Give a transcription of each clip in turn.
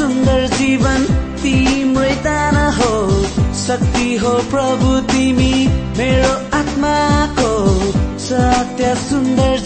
सुन्दर जीवन तिम्रै दान हो। शक्ति हो प्रभु तिमी मेरो आत्माको सत्य सुन्दर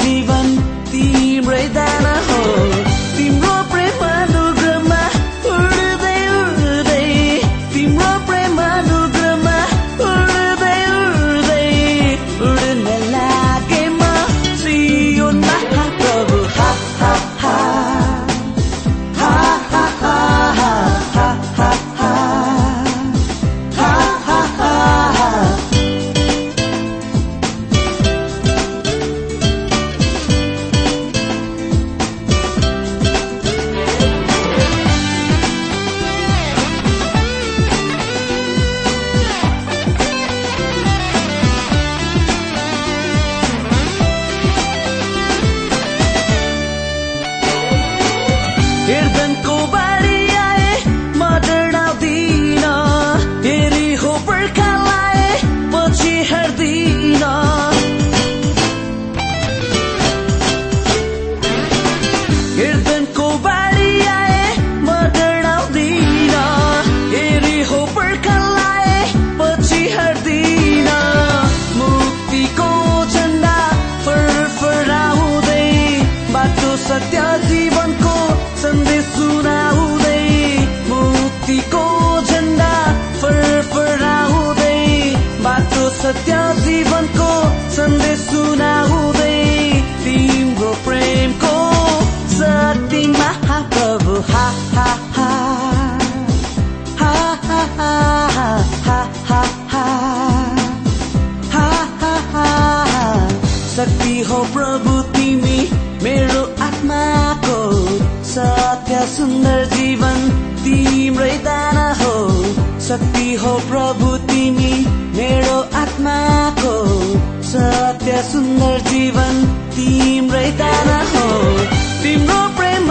शक्ति हो प्रभु तिमी मेरो आत्माको सत्य सुन्दर जीवन तिम्रै दान हो। तिम्रो प्रेम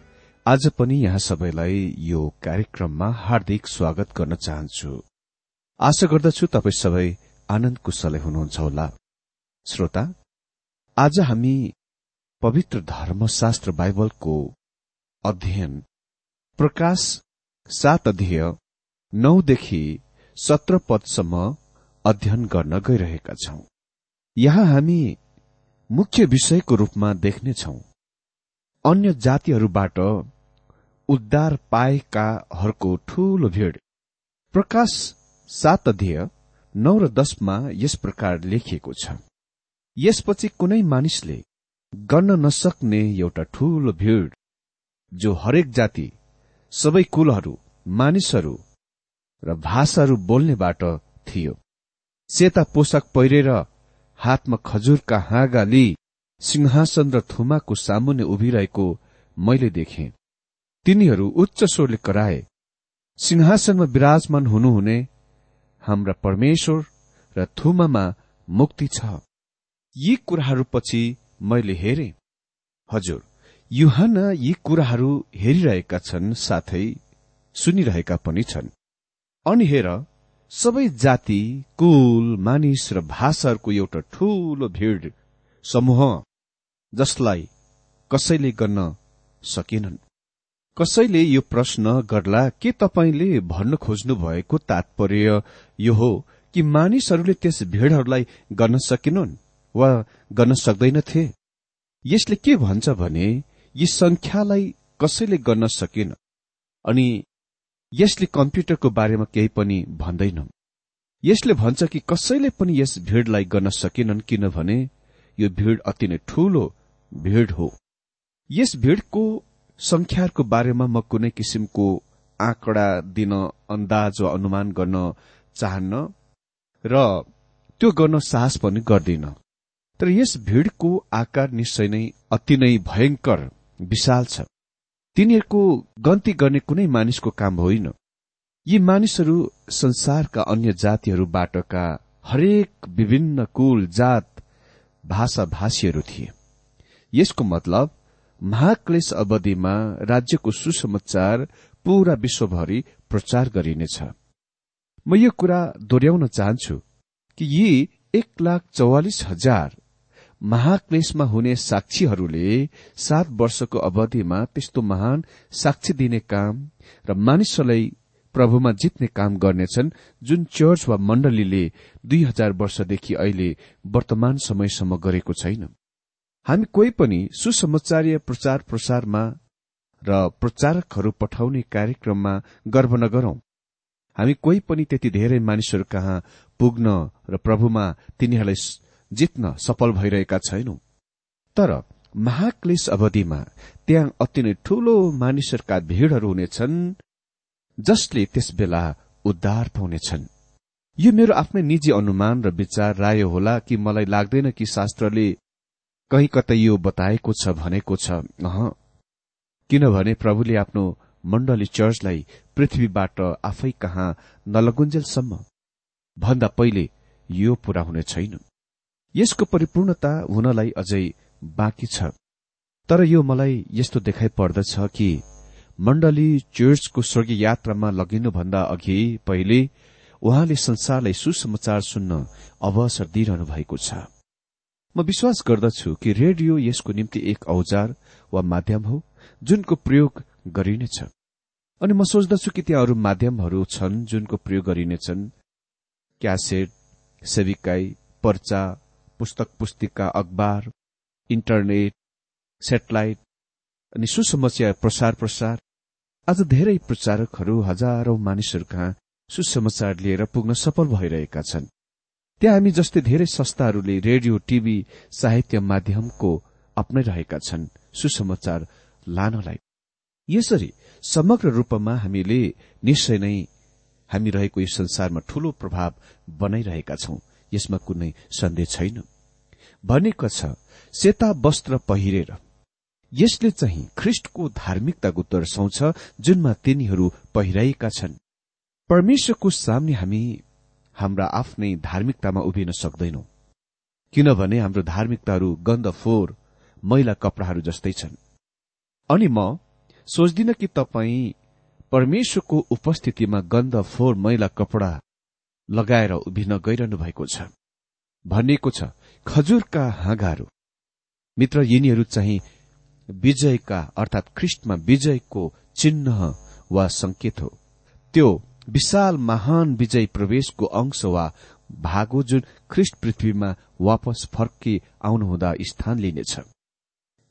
आज पनि यहाँ सबैलाई यो कार्यक्रममा हार्दिक स्वागत गर्न चाहन्छु। आशा गर्दछु तपाईँ सबै आनन्द कुशलै हुनुहुन्छ होला। श्रोता आज हामी पवित्र धर्मशास्त्र बाइबलको अध्ययन प्रकाश सात अध्यय नौदेखि सत्र पदसम्म अध्ययन गर्न गइरहेका छौं। यहाँ हामी मुख्य विषयको रूपमा देख्नेछौ। अन्य जातिहरूबाट उद्धार पाएकाहरूको ठूलो भीड़। प्रकाश सात अध्यय नौ र दशमा यस प्रकार लेखिएको छ। यसपछि कुनै मानिसले गर्न नसक्ने एउटा ठूलो भीड़ जो हरेक जाति सबै कुलहरू मानिसहरू र भाषाहरू बोल्नेबाट थियो। सेता पोसाक पहिरेर हातमा खजुरका हाँगा लिई सिंहासन र थुमाको सामुन्ने उभिरहेको मैले देखे। तिनीहरू उच्च स्वरले कराए सिंहासनमा विराजमान हुनुहुने हाम्रा परमेश्वर र थुमामा मुक्ति छ। यी कुराहरूपछि मैले हेरे। हजुर युहान यी कुराहरू हेरिरहेका छन् साथै सुनिरहेका पनि छन्। अनि हेर सबै जाति कुल मानिस र भाषाहरूको एउटा ठूलो भीड़ समूह जसलाई कसैले गर्न सकेनन्। कसैले यो प्रश्न गर्ला के तपाईँले भन्न खोज्नु भएको तात्पर्य यो हो कि मानिसहरूले त्यस भीड़हरूलाई गर्न सकेनन् वा गर्न सक्दैनथे? यसले के भन्छ भने यी संख्यालाई कसैले गर्न सकेन अनि यसले कम्प्युटरको बारेमा केही पनि भन्दैन यसले भन्छ कि कसैले पनि यस भीड़लाई गर्न सकेनन् किनभने यो भीड़ अति नै ठूलो भीड़ हो। यस भीड़को संख्याहरूको बारेमा म कुनै किसिमको आँकडा दिन अन्दाज वा अनुमान गर्न चाहन्न र त्यो गर्न साहस पनि गर्दिन। तर यस भीड़को आकार निश्चय नै अति नै भयंकर विशाल छ। तिनीहरूको गन्ती गर्ने कुनै मानिसको काम होइन। यी मानिसहरू संसारका अन्य जातिहरूबाटका हरेक विभिन्न कुल जात भाषा भाषीहरू थिए। यसको मतलब महाक्लेश अवधिमा राज्यको सुसमाचार पूरा विश्वभरि प्रचार गरिनेछ। म यो कुरा दोहोऱ्याउन चाहन्छु कि यी एक लाख चौवालिस हजार महाक्लेशमा हुने साक्षीहरूले सात वर्षको अवधिमा त्यस्तो महान साक्षी दिने काम र मानिसहरूलाई प्रभुमा जित्ने काम गर्नेछन् जुन चर्च वा मण्डलीले दुई हजार वर्षदेखि अहिले वर्तमान समयसम्म गरेको छैन। हामी कोही पनि सुसमाचारीय प्रचार प्रसारमा र प्रचारकहरू पठाउने कार्यक्रममा गर्व नगरौं। हामी कोही पनि त्यति धेरै मानिसहरू कहाँ पुग्न र प्रभुमा तिनीहरूलाई जित्न सफल भइरहेका छैनौं। तर महाक्लेश अवधिमा त्यहाँ अति नै ठूलो मानिसहरूका भीड़हरू हुनेछन् जसले त्यस बेला उद्धार पाउनेछन्। यो मेरो आफ्नै निजी अनुमान र विचार राय होला कि मलाई लाग्दैन कि शास्त्रले कहीँ कतै यो बताएको छ भनेको छ। अह। किनभने प्रभुले आफ्नो मण्डली चर्चलाई पृथ्वीबाट आफै कहाँ नलगुन्जेलसम्म। भन्दा पहिले यो पूरा हुने छैन। यसको परिपूर्णता हुनलाई अझै बाँकी छ। तर यो मलाई यस्तो देखाइ पर्दछ कि मण्डली चर्चको स्वर्गीय यात्रामा लगिनुभन्दा अघि पहिले उहाँले संसारलाई सुसमाचार सुन्न अवसर दिइरहनु भएको छ। म विश्वास गर्दछु कि रेडियो यसको निम्ति एक औजार वा माध्यम हो जुनको प्रयोग गरिनेछ। अनि म सोच्दछु कि त्यहाँ अरू माध्यमहरू छन् जुनको प्रयोग गरिनेछन्। क्यासेट सेविकाई पर्चा पुस्तक पुस्तिका अखबार इन्टरनेट सेटेलाइट अनि सुसमाचार प्रसार प्रसार। आज धेरै प्रचारकहरू हजारौं मानिसहरू कहाँ सुसमाचार लिएर पुग्न सफल भइरहेका छन्। त्यहाँ हामी जस्तै धेरै संस्थाहरूले रेडियो टीभी साहित्य माध्यमको अप्नाइरहेका छन्। सुसमाचार लानलाई। यसरी समग्र रूपमा हामीले निश्चय नै हामी रहेको यस संसारमा ठूलो प्रभाव बनाइरहेका छौं यसमा कुनै सन्देह छैन। भनेको छ सेता वस्त्र पहिरेर। यसले चाहिँ ख्रिष्टको धार्मिकताको दर्शाउँछ जुनमा तिनीहरू पहिराएका छन्। परमेश्वरको सामने हामी हाम्रा आफ्नै धार्मिकतामा उभिन सक्दैनौ। किनभने हाम्रो धार्मिकताहरू गन्ध फोहोर मैला कपडाहरू जस्तै छन्। अनि म सोच्दिन कि तपाईँ परमेश्वरको उपस्थितिमा गन्ध फोहोर मैला कपडा लगाएर उभिन गइरहनु भएको छ। भनिएको छ खजुरका हाँगाहरू मित्र यिनीहरू चाहिँ विजयका अर्थात ख्रिष्टमा विजयको चिन्ह वा संकेत हो। त्यो विशाल महान विजय प्रवेशको अंश वा भाग हो जुन ख्रिष्ट पृथ्वीमा वापस फर्के आउनुहुँदा स्थान लिनेछ।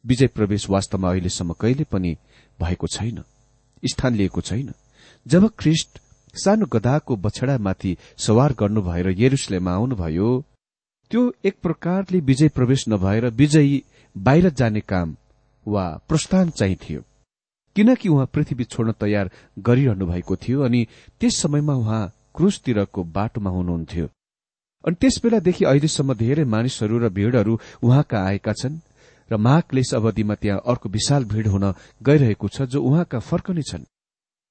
विजय प्रवेश वास्तवमा अहिलेसम्म कहिले पनि भएको छैन स्थान लिएको छैन। जब ख्रिष्ट सानो गधाको बछडामाथि सवार गर्नु भएर आउनुभयो त्यो एक प्रकारले विजय प्रवेश नभएर विजयी बाहिर जाने काम वा प्रस्थान चाहिँ थियो। किनकि उहाँ पृथ्वी छोड्न तयार गरिरहनु भएको थियो अनि त्यस समयमा उहाँ क्रुसतिरको बाटोमा हुनुहुन्थ्यो। अनि त्यस बेलादेखि अहिलेसम्म धेरै मानिसहरू र भीड़हरू उहाँका आएका छन् र महाक्लेश अवधिमा त्यहाँ अर्को विशाल भीड़ हुन गइरहेको छ जो उहाँका फर्कने छन्।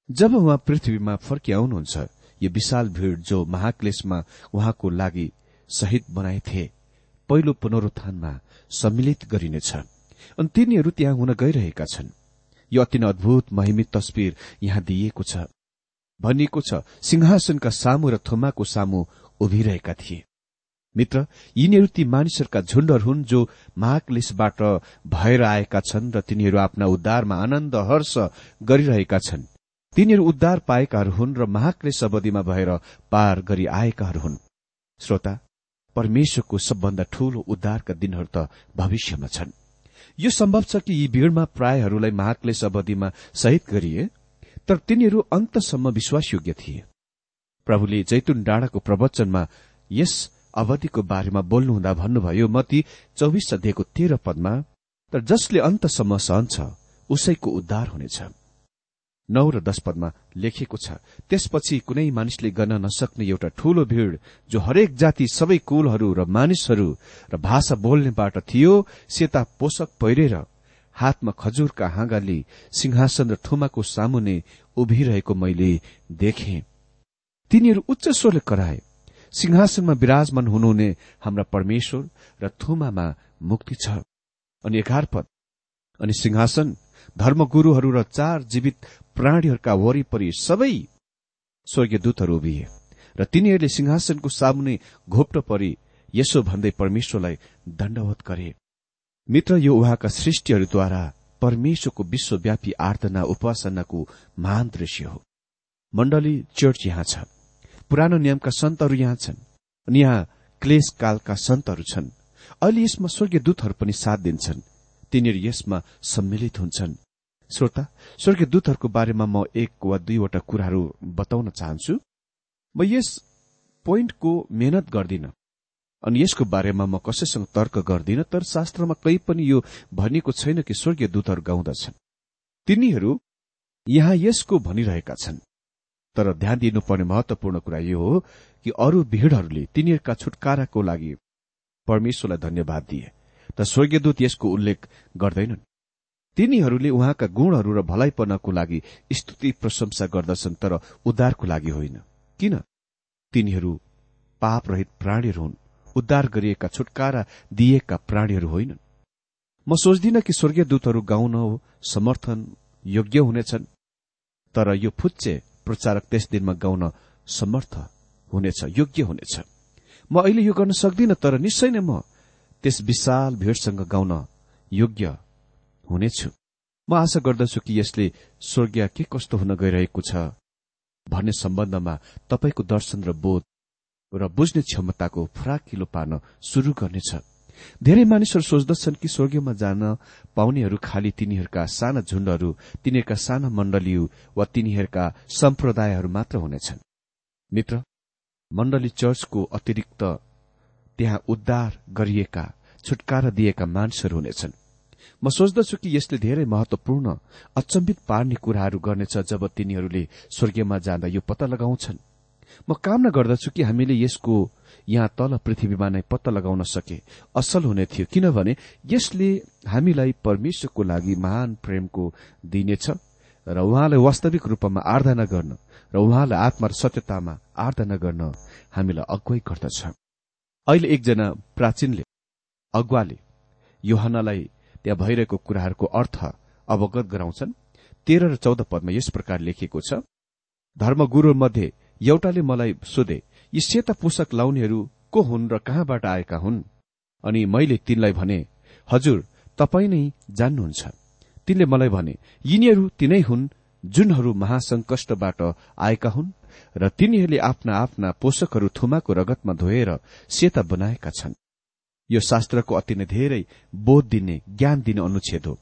जब उहाँ पृथ्वीमा फर्किआउनुहुन्छ यो विशाल भीड़ जो महाक्लेशमा उहाँको लागि शहीद बनाएथे पहिलो पुनरुत्थानमा सम्मिलित गरिनेछ। अनि तिनीहरू त्यहाँ हुन गइरहेका छन्। यो अति नै अद्भुत महिमित तस्विर यहाँ दिइएको छ। भनिएको छ सिंहासनका सामु र थुमाको सामु उभिरहेका थिए। मित्र यिनीहरू ती मानिसहरूका झुण्डहरू हुन् जो महाक्लेशबाट भएर आएका छन् र तिनीहरू आफ्ना उद्धारमा आनन्द हर्ष गरिरहेका छन्। तिनीहरू उद्धार पाएकाहरू हुन् र महाक्लेश अवधिमा भएर पार गरी आएकाहरू हुन्। श्रोता परमेश्वरको सबभन्दा ठूलो उद्धारका दिनहरू त भविष्यमा छन्। यो सम्भव छ कि यी भीड़मा प्रायहरूलाई महाक्लेश अवधिमा शहीद गरिए तर तिनीहरू अन्तसम्म विश्वासयोग्य थिए। प्रभुले जैतुन डाँडाको प्रवचनमा यस अवधिको बारेमा बोल्नुहुँदा भन्नुभयो मती चौबिस अध्ययको तेह्र पदमा तर जसले अन्तसम्म सहन्छ उसैको उद्धार हुनेछ। नौ र दश पदमा लेखिएको छ। त्यसपछि कुनै मानिसले गर्न नसक्ने एउटा ठूलो भीड़ जो हरेक जाति सबै कुलहरू र मानिसहरू र भाषा बोल्नेबाट थियो सेता पोषक पहिरेर हातमा खजुरका हाँगाले सिंहासन र थुमाको सामुने उभिरहेको मैले देखे। तिनीहरू उच्च स्वरले कराए सिंहासनमा विराजमान हुनुहुने हाम्रा परमेश्वर र थुमामा मुक्ति छ। अनि एघार पद अनि सिंहासन धर्मगुरूहरू र चार जीवित प्राणीहरूका वरिपरि सबै स्वर्गीय दूतहरू उभिए र तिनीहरूले सिंहासनको सामुने घोप्टो परि यसो भन्दै परमेश्वरलाई दण्डवत गरे। मित्र यो उहाँका सृष्टिहरूद्वारा परमेश्वरको विश्वव्यापी आर्दना उपासनाको महान दृश्य हो। मण्डली चर्च यहाँ छ। पुरानो नियमका सन्तहरू यहाँ छन् अनि यहाँ क्लेश कालका सन्तहरू छन्। अहिले यसमा स्वर्गीय दूतहरू पनि साथ दिन्छन्। तिनीहरू यसमा सम्मिलित हुन्छन्। श्रोता स्वर्गीय दूतहरूको बारेमा म एक वा दुईवटा कुराहरू बताउन चाहन्छु। म यस पोइन्टको मेहनत गर्दिन। अनि यसको बारेमा म कसैसँग तर्क गर्दिन तर शास्त्रमा कहीँ पनि यो भनिएको छैन कि स्वर्गीय दूतहरू गाउँदछन्। तिनीहरू यहाँ यसको भनिरहेका छन्। तर ध्यान दिनुपर्ने महत्वपूर्ण कुरा यो हो कि अरू भीड़हरूले तिनीहरूका छुटकाराको लागि परमेश्वरलाई धन्यवाद दिए। त स्वर्गीयदूत यसको उल्लेख गर्दैनन्। तिनीहरूले उहाँका गुणहरू र भलाइपनको लागि स्तुति प्रशंसा गर्दछन् तर उद्धारको लागि होइन। किन? तिनीहरू पापरहित प्राणीहरू हुन्। उद्धार गरिएका छुटकारा दिएका प्राणीहरू होइनन्। म सोच्दिन कि स्वर्गीय दूतहरू गाउन समर्थन योग्य हुनेछन् तर यो फुच्चे प्रचारक त्यस दिनमा गाउन समर्थ हुनेछ योग्य हुनेछ। म अहिले यो गर्न सक्दिन तर निश्चय नै म त्यस विशाल भेटसँग गाउन योग्य हुनेछु। म आशा गर्दछु कि यसले स्वर्गीय के कस्तो हुन गइरहेको छ भन्ने सम्बन्धमा तपाईँको दर्शन र बोध र बुझ्ने क्षमताको फराकिलो पार्न शुरू गर्नेछ। धेरै मानिसहरू सोच्दछन् कि स्वर्गीयमा जान पाउनेहरू खालि तिनीहरूका साना झुण्डहरू तिनीहरूका साना मण्डलीहरू वा तिनीहरूका सम्प्रदायहरू मात्र हुनेछन्। मित्र मण्डली चर्चको अतिरिक्त त्यहाँ उद्धार गरिएका छुटकारा दिएका मानिसहरू हुनेछन्। म सोच्दछु कि यसले धेरै महत्वपूर्ण अचम्बित पार्ने कुराहरू गर्नेछ जब तिनीहरूले स्वर्गीयमा जाँदा यो पत्ता लगाउँछन्। म कामना गर्दछु कि हामीले यसको यहाँ तल पृथ्वीमा नै पत्ता लगाउन सके। असल हुने थियो किनभने यसले हामीलाई परमेश्वरको लागि महान प्रेमको दिनेछ र उहाँलाई वास्तविक रूपमा आराधना गर्न र उहाँलाई आत्मा सत्यतामा आराधना गर्न हामीलाई अगुवाई गर्दछ। अहिले एकजना प्राचीनले अगुवाले योहनालाई त्यहाँ भइरहेको कुराहरूको अर्थ अवगत गराउँछन्। तेह्र र चौध पदमा यस प्रकार लेखिएको छ धर्मगुरू मध्ये एउटाले मलाई सोधे यी सेता पोसाक लाउनेहरू को हुन् र कहाँबाट आएका हुन्? अनि मैले तिनलाई भने हजुर तपाईँ नै जान्नुहुन्छ। तिनले मलाई भने यिनीहरू तिनै हुन् जुनहरू महासंकष्टबाट आएका हुन् र तिनीहरूले आफ्ना आफ्ना पोषकहरू थुमाको रगतमा धोएर सेता बनाएका छन्। यो शास्त्रको अति नै धेरै बोध दिने ज्ञान दिने अनुच्छेद हो।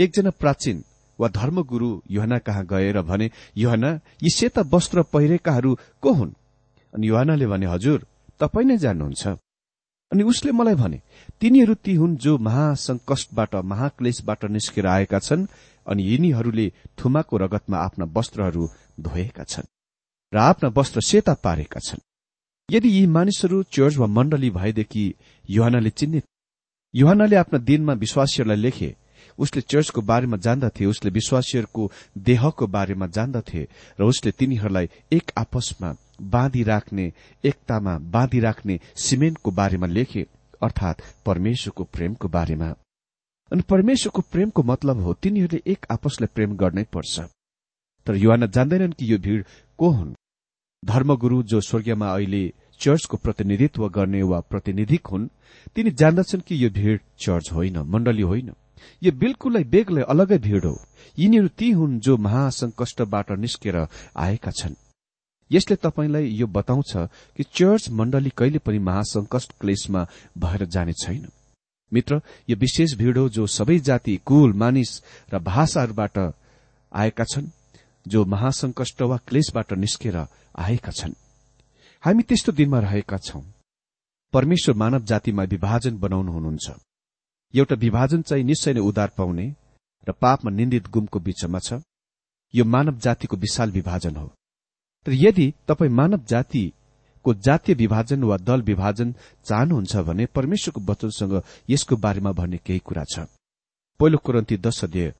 एकजना प्राचीन वा धर्मगुरू युहना कहाँ गएर भने युहना यी सेता वस्त्र पहिरेकाहरू को हुन्? अनि युहनाले भने हजुर तपाईँ नै जान्नुहुन्छ। अनि उसले मलाई भने तिनीहरू ती हुन् जो महासंकष्टबाट महाक्लेशबाट निस्केर आएका छन् अनि यिनीहरूले थुमाको रगतमा आफ्ना वस्त्रहरू धोएका छन् र आफ्ना वस्त्र सेता पारेका छन्। यदि यी मानिसहरू चर्च वा मण्डली भएदेखि युहानाले चिन्ने युहानाले आफ्ना दिनमा विश्वासीहरूलाई लेखे उसले चर्चको बारेमा जान्दथे उसले विश्वासीहरूको देहको बारेमा जान्दथे र उसले तिनीहरूलाई एक आपसमा बाँधी राख्ने एकतामा बाँधी राख्ने सिमेन्टको बारेमा लेखे अर्थात परमेश्वरको प्रेमको बारेमा। अनि परमेश्वरको प्रेमको मतलब हो तिनीहरूले एक आपसलाई प्रेम गर्नै पर्छ। तर युवाना जान्दैनन् कि यो भीड़ को हुन्। धर्मगुरू जो स्वर्गीयमा अहिले चर्चको प्रतिनिधित्व गर्ने वा प्रतिनिधिक हुन् तिनी जान्दछन् कि यो भीड़ चर्च होइन मण्डली होइन। यो बिल्कुलै बेग्लै अलगै भीड़ हो। यिनीहरू ती हुन् जो महासंकष्टबाट निस्केर आएका छन्। यसले तपाईँलाई यो बताउँछ कि चर्च मण्डली कहिले पनि महासंकष्ट क्लेशमा भएर जाने छैन। मित्र यो विशेष भीड़ हो जो सबै जाति कुल मानिस र भाषाहरूबाट आएका छन्। जो महासंकष्ट वा क्लेशबाट निस्केर आएका छन्। हामी त्यस्तो दिनमा रहेका छौं। परमेश्वर मानव जातिमा विभाजन बनाउनु हुनुहुन्छ। एउटा विभाजन चाहिँ निश्चय नै उदार पाउने र पापमा निन्दित गुमको बीचमा छ। यो मानव जातिको विशाल विभाजन हो। तर यदि तपाईँ मानव जातिको जातीय विभाजन वा दल विभाजन चाहनुहुन्छ भने परमेश्वरको वचनसँग यसको बारेमा भन्ने केही कुरा छ। पहिलो कुरन्ती दश अध्यय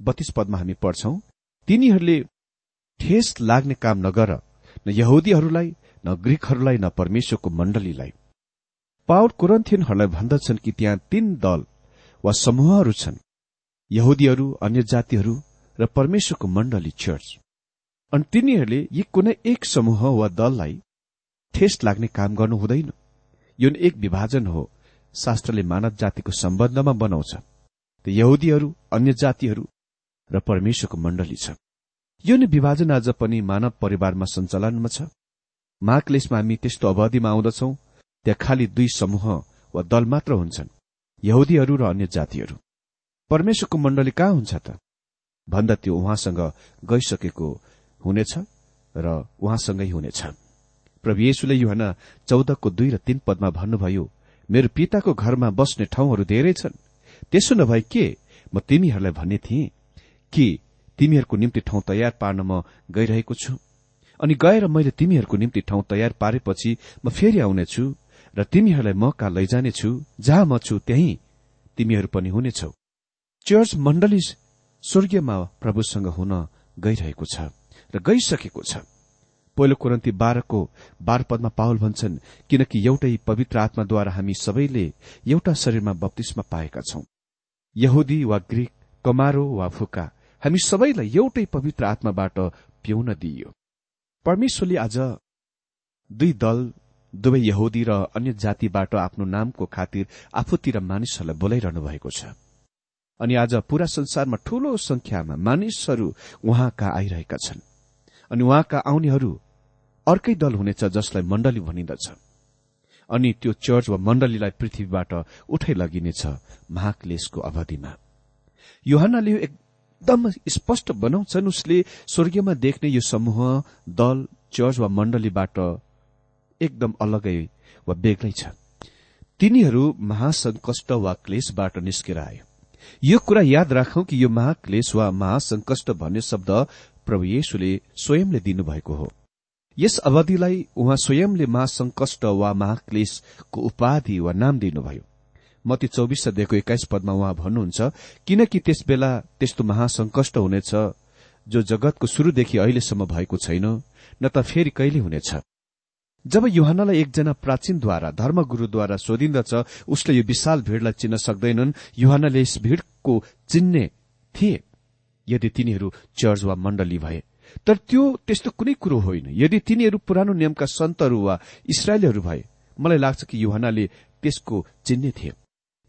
बत्तीस पदमा हामी पढ्छौं तिनीहरूले ठेस लाग्ने काम नगर न यहुदीहरूलाई न ग्रीकहरूलाई न परमेश्वरको मण्डलीलाई। पाउल कुरन्थियनहरूलाई भन्दछन् कि त्यहाँ तीन दल वा समूहहरू छन्। यहुदीहरू अन्य जातिहरू र परमेश्वरको मण्डली चर्च अनि तिनीहरूले यी कुनै एक समूह वा दललाई ठेस लाग्ने काम गर्नु हुँदैन। यो एक विभाजन हो शास्त्रले मानव जातिको सम्बन्धमा बनाउँछ। यहुदीहरू अन्य जातिहरू र परमेश्वरको मण्डली छ। यो नै विभाजन आज पनि मानव परिवारमा सञ्चालनमा छ। महाक्लेशमा हामी त्यस्तो अवधिमा आउँदछौ त्यहाँ खालि दुई समूह वा दल मात्र हुन्छन् यहुदीहरू र अन्य जातिहरू। परमेश्वरको मण्डली कहाँ हुन्छ त? भन्दा त्यो उहाँसँग गइसकेको हुनेछ र उहाँसँगै हुनेछ। प्रभु येशुले युहना चौधको दुई र तीन पदमा भन्नुभयो मेरो पिताको घरमा बस्ने ठाउँहरू धेरै छन्। त्यसो नभए के म तिमीहरूलाई भन्ने थिएँ? कि तिमीहरूको निम्ति ठाउँ तयार पार्न म गइरहेको छु। अनि गएर मैले तिमीहरूको निम्ति ठाउँ तयार पारेपछि म फेरि आउनेछु र तिमीहरूलाई म कहाँ लैजानेछु जहाँ म छु त्यही तिमीहरू पनि हुनेछौ। चर्च मण्डली स्वर्गीयमा प्रभुसँग हुन गइरहेको छ र गइसकेको छ। पहिलो कुरन्ती बाह्रको बाह्र पदमा पावल भन्छन् किनकि एउटै पवित्र आत्माद्वारा हामी सबैले एउटा शरीरमा बत्तीसमा पाएका छौं। यहुदी वा ग्रीक कमारो वा फुका हामी सबैलाई एउटै पवित्र आत्माबाट पिउन दिइयो। परमेश्वरले आज दुई दल दुवै यहुदी र अन्य जातिबाट आफ्नो नामको खातिर आफूतिर मानिसहरूलाई बोलाइरहनु भएको छ। अनि आज पूरा संसारमा ठूलो संख्यामा मानिसहरू उहाँका आइरहेका छन्। अनि उहाँका आउनेहरू अर्कै दल हुनेछ जसलाई मण्डली भनिन्दछ। अनि त्यो चर्च वा मण्डलीलाई पृथ्वीबाट उठै लगिनेछ महाक्लेशको अवधिमा। योहनाले एकदम स्पष्ट बनाउँछन् उसले स्वर्गीयमा देख्ने यो समूह दल चर्च वा मण्डलीबाट एकदम अलगै वा बेग्लै छ। तिनीहरू महासंकष्ट वा क्लेशबाट निस्केर आए यो कुरा याद राखौं कि यो महाक्लेश वा महासंकष्ट भन्ने शब्द प्रभु येशुले स्वयंले दिनुभएको हो। यस अवधिलाई उहाँ स्वयंले महासंकष्ट वा महाक्लेशको उपाधि वा नाम दिनुभयो। मती चौबिस अध्यायको एक्काइस पदमा उहाँ भन्नुहुन्छ किनकि त्यस बेला त्यस्तो महासंकष्ट हुनेछ जो जगतको शुरूदेखि अहिलेसम्म भएको छैन न त फेरि कहिले हुनेछ। जब युहानलाई एकजना प्राचीनद्वारा धर्मगुरूद्वारा सोधिन्दछ उसले यो विशाल भीड़लाई चिन्न सक्दैनन् युहानले यस भीड़को चिन्ने थिए। यदि तिनीहरू चर्च वा मण्डली भए तर त्यो त्यस्तो कुनै कुरो होइन। यदि तिनीहरू पुरानो नियमका सन्तहरू वा इसरायलीहरू भए मलाई लाग्छ कि युहानले त्यसको चिन्ने थिए।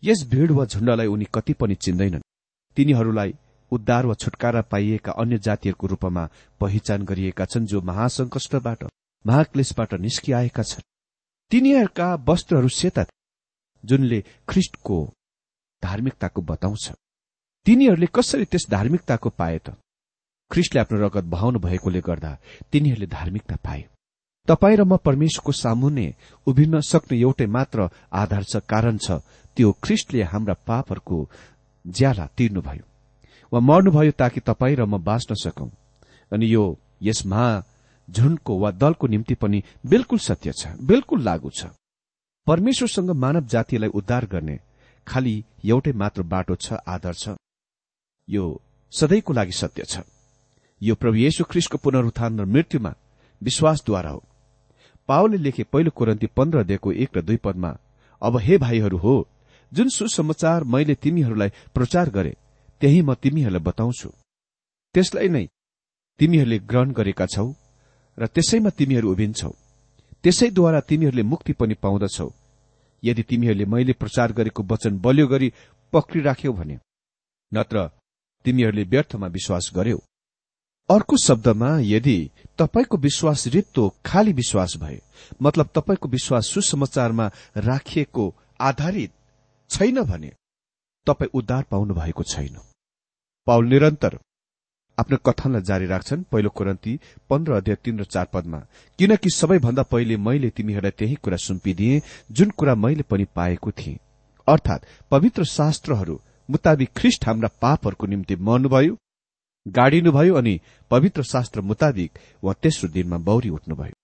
यस भीड़ वा झुण्डलाई उनी कति पनि चिन्दैनन्। तिनीहरूलाई उद्धार वा छुटकारा पाइएका अन्य जातिहरूको रूपमा पहिचान गरिएका छन् जो महासंकष्टबाट महाक्लेशबाट निस्किआएका छन्। तिनीहरूका वस्त्रहरू सेता जुनले ख्रिष्टको धार्मिकताको बताउँछ। तिनीहरूले कसरी त्यस धार्मिकताको पाए त? ख्रिस्टले आफ्नो रगत बहाउनु भएकोले गर्दा तिनीहरूले धार्मिकता पाए। तपाईँ र म परमेश्वरको सामुन्ने उभिन्न सक्ने एउटै मात्र आधार छ कारण छ त्यो ख्रिस्टले हाम्रा पापहरूको ज्याला तिर्नुभयो। वा मर्नुभयो ताकि तपाईँ र म बाँच्न सकौं। अनि यो यस महा झुण्डको वा दलको निम्ति पनि बिल्कुल सत्य छ बिल्कुल लागू छ। परमेश्वरसँग मानव जातिलाई उद्धार गर्ने खालि एउटै मात्र बाटो छ आधार छ। यो सधैँको लागि सत्य छ। यो प्रभु येशु ख्रिस्टको पुनरुत्थान र मृत्युमा विश्वासद्वारा हो। पावलले लेखे पहिलो कुरन्ती पन्ध्र दिएको एक र दुई पदमा अब हे भाइहरू हो जुन सुसमाचार मैले तिमीहरूलाई प्रचार गरे त्यही म तिमीहरूलाई बताउँछु। त्यसलाई नै तिमीहरूले ग्रहण गरेका छौ र त्यसैमा तिमीहरू उभिन्छौ। त्यसैद्वारा तिमीहरूले मुक्ति पनि पाउँदछौ। यदि तिमीहरूले मैले प्रचार गरेको वचन बलियो गरी पक्रिराख्यौ भने नत्र तिमीहरूले व्यर्थमा विश्वास गर्यौ। अर्को शब्दमा यदि तपाईँको विश्वास रित्तो खाली विश्वास भए मतलब तपाईँको विश्वास सुसमाचारमा राखिएको आधारित छैन भने तपाईँ उद्धार पाउनु भएको छैन। पाउल निरन्तर आफ्नो कथनलाई जारी राख्छन्। पहिलो कुरन्ती पन्ध्र अध्याय तीन र चार पदमा किनकि सबैभन्दा पहिले मैले तिमीहरूलाई त्यही कुरा सुम्पिदिए जुन कुरा मैले पनि पाएको थिएँ। अर्थात पवित्र शास्त्रहरू मुताबिक ख्रिष्ट हाम्रा पापहरूको निम्ति मर्नुभयो गाडिनुभयो अनि पवित्र शास्त्र मुताबिक वा तेस्रो दिनमा बौरी उठ्नुभयो।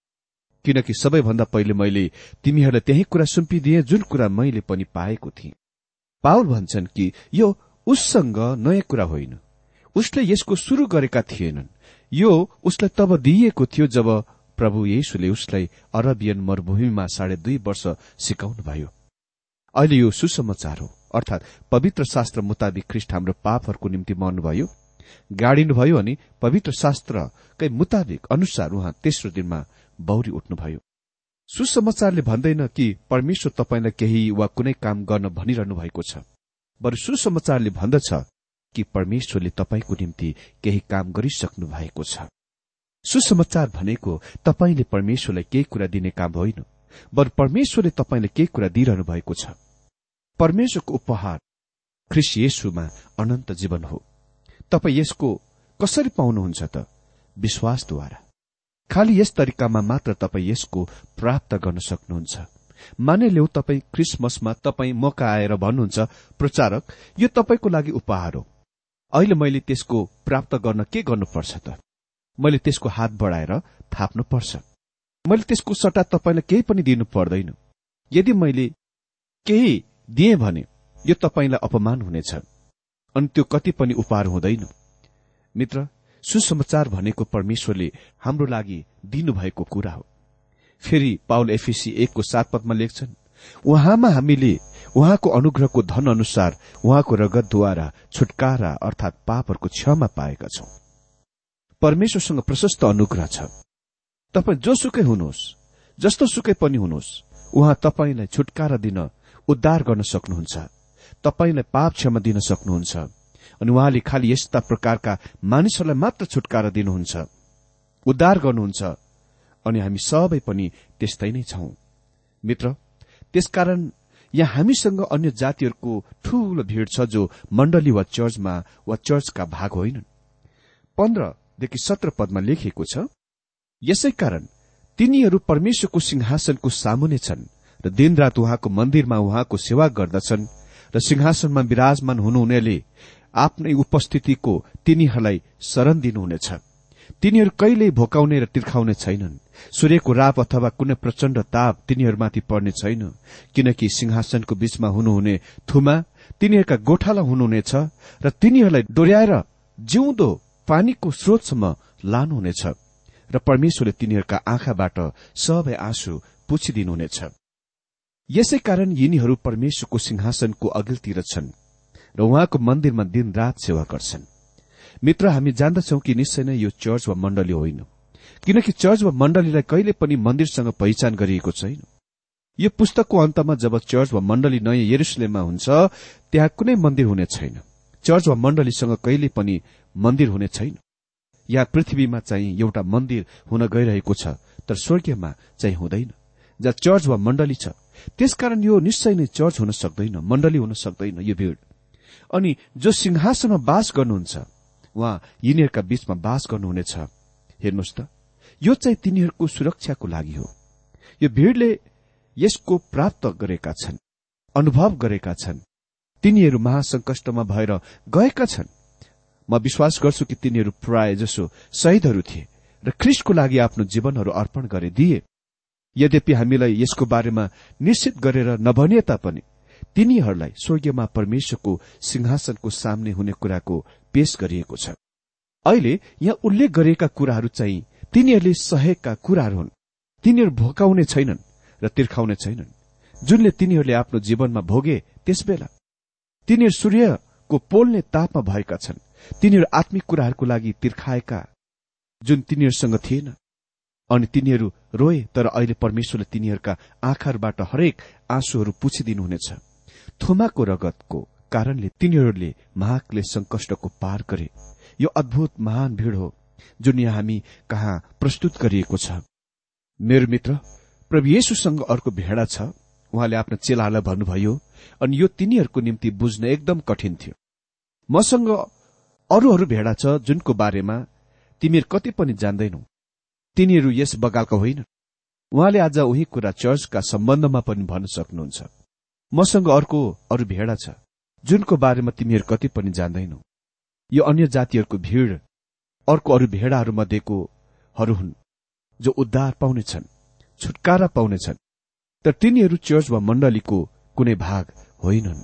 किनकि सबैभन्दा पहिले मैले तिमीहरूलाई त्यही कुरा सुम्पिदिए जुन कुरा मैले पनि पाएको थिएँ। पावल भन्छन् कि यो उससँग नयाँ कुरा होइन। उसले यसको शुरू गरेका थिएनन्। यो उसलाई तब दिइएको थियो जब प्रभु येशुले उसलाई अरबियन मरूभूमिमा साढे दुई वर्ष सिकाउनुभयो। अहिले यो सुसमाचार हो। अर्थात पवित्र शास्त्र मुताबिक ख्रिष्ट हाम्रो पापहरूको निम्ति मर्नुभयो गाडिनुभयो अनि पवित्र शास्त्रकै मुताबिक अनुसार उहाँ तेस्रो दिनमा बौरी उठ्नुभयो। सुसमाचारले भन्दैन कि परमेश्वर तपाईँलाई केही वा कुनै काम गर्न भनिरहनु भएको छ। बरु सुसमाचारले भन्दछ कि परमेश्वरले तपाईँको निम्ति केही काम गरिसक्नु भएको छ। सुसमाचार भनेको तपाईँले परमेश्वरलाई केही कुरा दिने काम होइन बरु परमेश्वरले तपाईँले केही कुरा दिइरहनु भएको छ। परमेश्वरको उपहार ख्रिस येशुमा अनन्त जीवन हो। तपाईँ यसको कसरी पाउनुहुन्छ त? विश्वासद्वारा। खालि यस तरिकामा मात्र तपाईँ यसको प्राप्त गर्न सक्नुहुन्छ। मानिल्याउ तपाईँ क्रिसमसमा तपाईँ मौका आएर भन्नुहुन्छ प्रचारक यो तपाईँको लागि उपहार हो। अहिले मैले त्यसको प्राप्त गर्न के गर्नुपर्छ त? मैले त्यसको हात बढाएर थाप्नु पर्छ मैले त्यसको सट्टा तपाईँलाई केही पनि दिनु पर्दैन। यदि मैले केही दिएँ भने यो तपाईँलाई अपमान हुनेछ। अनि त्यो कति पनि उपहार हुँदैन। मित्र सुसमाचार भनेको परमेश्वरले हाम्रो लागि दिनुभएको कुरा हो। फेरि पाउल एफिसी एकको सात पदमा लेख्छन् उहाँमा हामीले उहाँको अनुग्रहको धन अनुसार उहाँको रगतद्वारा छुटकारा अर्थात पापहरूको क्षमा पाएका छौं। परमेश्वरसँग प्रशस्त अनुग्रह छ। तपाईँ जोसुकै हुनुहोस् जस्तो सुकै पनि हुनुहोस् उहाँ तपाईँलाई छुटकारा दिन उद्धार गर्न सक्नुहुन्छ तपाईँलाई पाप क्षमा दिन सक्नुहुन्छ। अनि उहाँले खालि यस्ता प्रकारका मानिसहरूलाई मात्र छुटकारा दिनुहुन्छ। उद्धार गर्नुहुन्छ। अनि हामी सबै पनि त्यस्तै नै छौं। मित्र त्यसकारण यहाँ हामीसँग अन्य जातिहरूको ठूलो भीड़ छ जो मण्डली वा चर्चमा वा चर्चका भाग होइनन्। पन्ध्रदेखि सत्र पदमा लेखिएको छ यसै कारण तिनीहरू परमेश्वरको सिंहासनको सामुने छन् र दिनरात उहाँको मन्दिरमा उहाँको सेवा गर्दछन् र सिंहासनमा विराजमान हुनुहुनेले आफ्नै उपस्थितिको तिनीहरूलाई शरण दिनुहुनेछ। तिनीहरू कहिल्यै भोकाउने र तिर्खाउने छैनन्। सूर्यको राप अथवा कुनै प्रचण्ड ताप तिनीहरूमाथि पर्ने छैन किनकि सिंहासनको बीचमा हुनुहुने थुमा तिनीहरूका गोठाला हुनुहुनेछ र तिनीहरूलाई डोर्याएर जिउँदो पानीको स्रोतसम्म लानुहुनेछ र परमेश्वरले तिनीहरूका आँखाबाट सबै आँसु पुछिदिनुहुनेछ। यसै कारण यिनीहरू परमेश्वरको सिंहासनको अघिल्तिर छन्। र उहाँको मन्दिरमा दिन रात सेवा गर्छन्। मित्र हामी जान्दछौ कि निश्चय नै यो चर्च वा मण्डली होइन? किनकि चर्च वा मण्डलीलाई कहिले पनि मन्दिरसँग पहिचान गरिएको छैन। यो पुस्तकको अन्तमा जब चर्च वा मण्डली नयाँ यरुसलेममा हुन्छ त्यहाँ कुनै मन्दिर हुने छैन। चर्च वा मण्डलीसँग कहिले पनि मन्दिर हुने छैन। यहाँ पृथ्वीमा चाहिँ एउटा मन्दिर हुन गइरहेको छ तर स्वर्गीयमा चाहिँ हुँदैन। जहाँ चर्च वा मण्डली छ त्यसकारण यो निश्चय नै चर्च हुन सक्दैन मण्डली हुन सक्दैन यो भीड़। अनि जो सिंहासनमा बास गर्नुहुन्छ उहाँ यिनीहरूका बीचमा बास गर्नुहुनेछ। हेर्नुहोस् त यो चाहिँ तिनीहरूको सुरक्षाको लागि हो। यो भीड़ले यसको प्राप्त गरेका छन् अनुभव गरेका छन्। तिनीहरू महासंकष्टमा भएर गएका छन्। म विश्वास गर्छु कि तिनीहरू प्राय जसो शहीदहरू थिए र ख्रिस्टको लागि आफ्नो जीवनहरू अर्पण गरे दिए यद्यपि हामीलाई यसको बारेमा निश्चित गरेर नभनिए तापनि तिनीहरूलाई स्वर्गीयमा परमेश्वरको सिंहासनको सामने हुने कुराको पेश गरिएको छ। अहिले यहाँ उल्लेख गरिएका कुराहरू चाहिँ तिनीहरूले सहेका कुराहरू हुन्। तिनीहरू भोकाउने छैनन् र तिर्खाउने छैनन्। जुनले तिनीहरूले आफ्नो जीवनमा भोगे त्यसबेला तिनीहरू सूर्यको पोल्ने तापमा भएका छन्। तिनीहरू आत्मिक कुराहरूको लागि तिर्खाएका जुन तिनीहरूसँग थिएन। अनि तिनीहरू रोए तर अहिले परमेश्वरले तिनीहरूका आँखाहरूबाट हरेक आँसुहरू पुछिदिनुहुनेछ। थुमाको रगतको कारणले तिनीहरूले महाकले संकष्टको पार गरे। यो अद्भुत महान भीड़ हो जुन यहाँ हामी कहाँ प्रस्तुत गरिएको छ। मेरो मित्र प्रभु येशुसँग अर्को भेडा छ। उहाँले आफ्नो चेलालाई भन्नुभयो अनि यो तिनीहरूको निम्ति बुझ्न एकदम कठिन थियो। मसँग अरू अरू भेडा छ जुनको बारेमा तिमीहरू कति पनि जान्दैनौ। तिनीहरू यस बगालका होइन। उहाँले आज उही कुरा चर्चका सम्बन्धमा पनि भन्न सक्नुहुन्छ। मसँग अर्को अरू भेडा छ जुनको बारेमा तिमीहरू कति पनि जान्दैनौ। यो अन्य जातिहरूको भीड़ अर्को अरू भेडाहरू मध्येकोहरू हुन् जो उद्धार पाउनेछन् छुटकारा पाउनेछन् तर तिनीहरू चर्च वा मण्डलीको कुनै भाग होइनन्।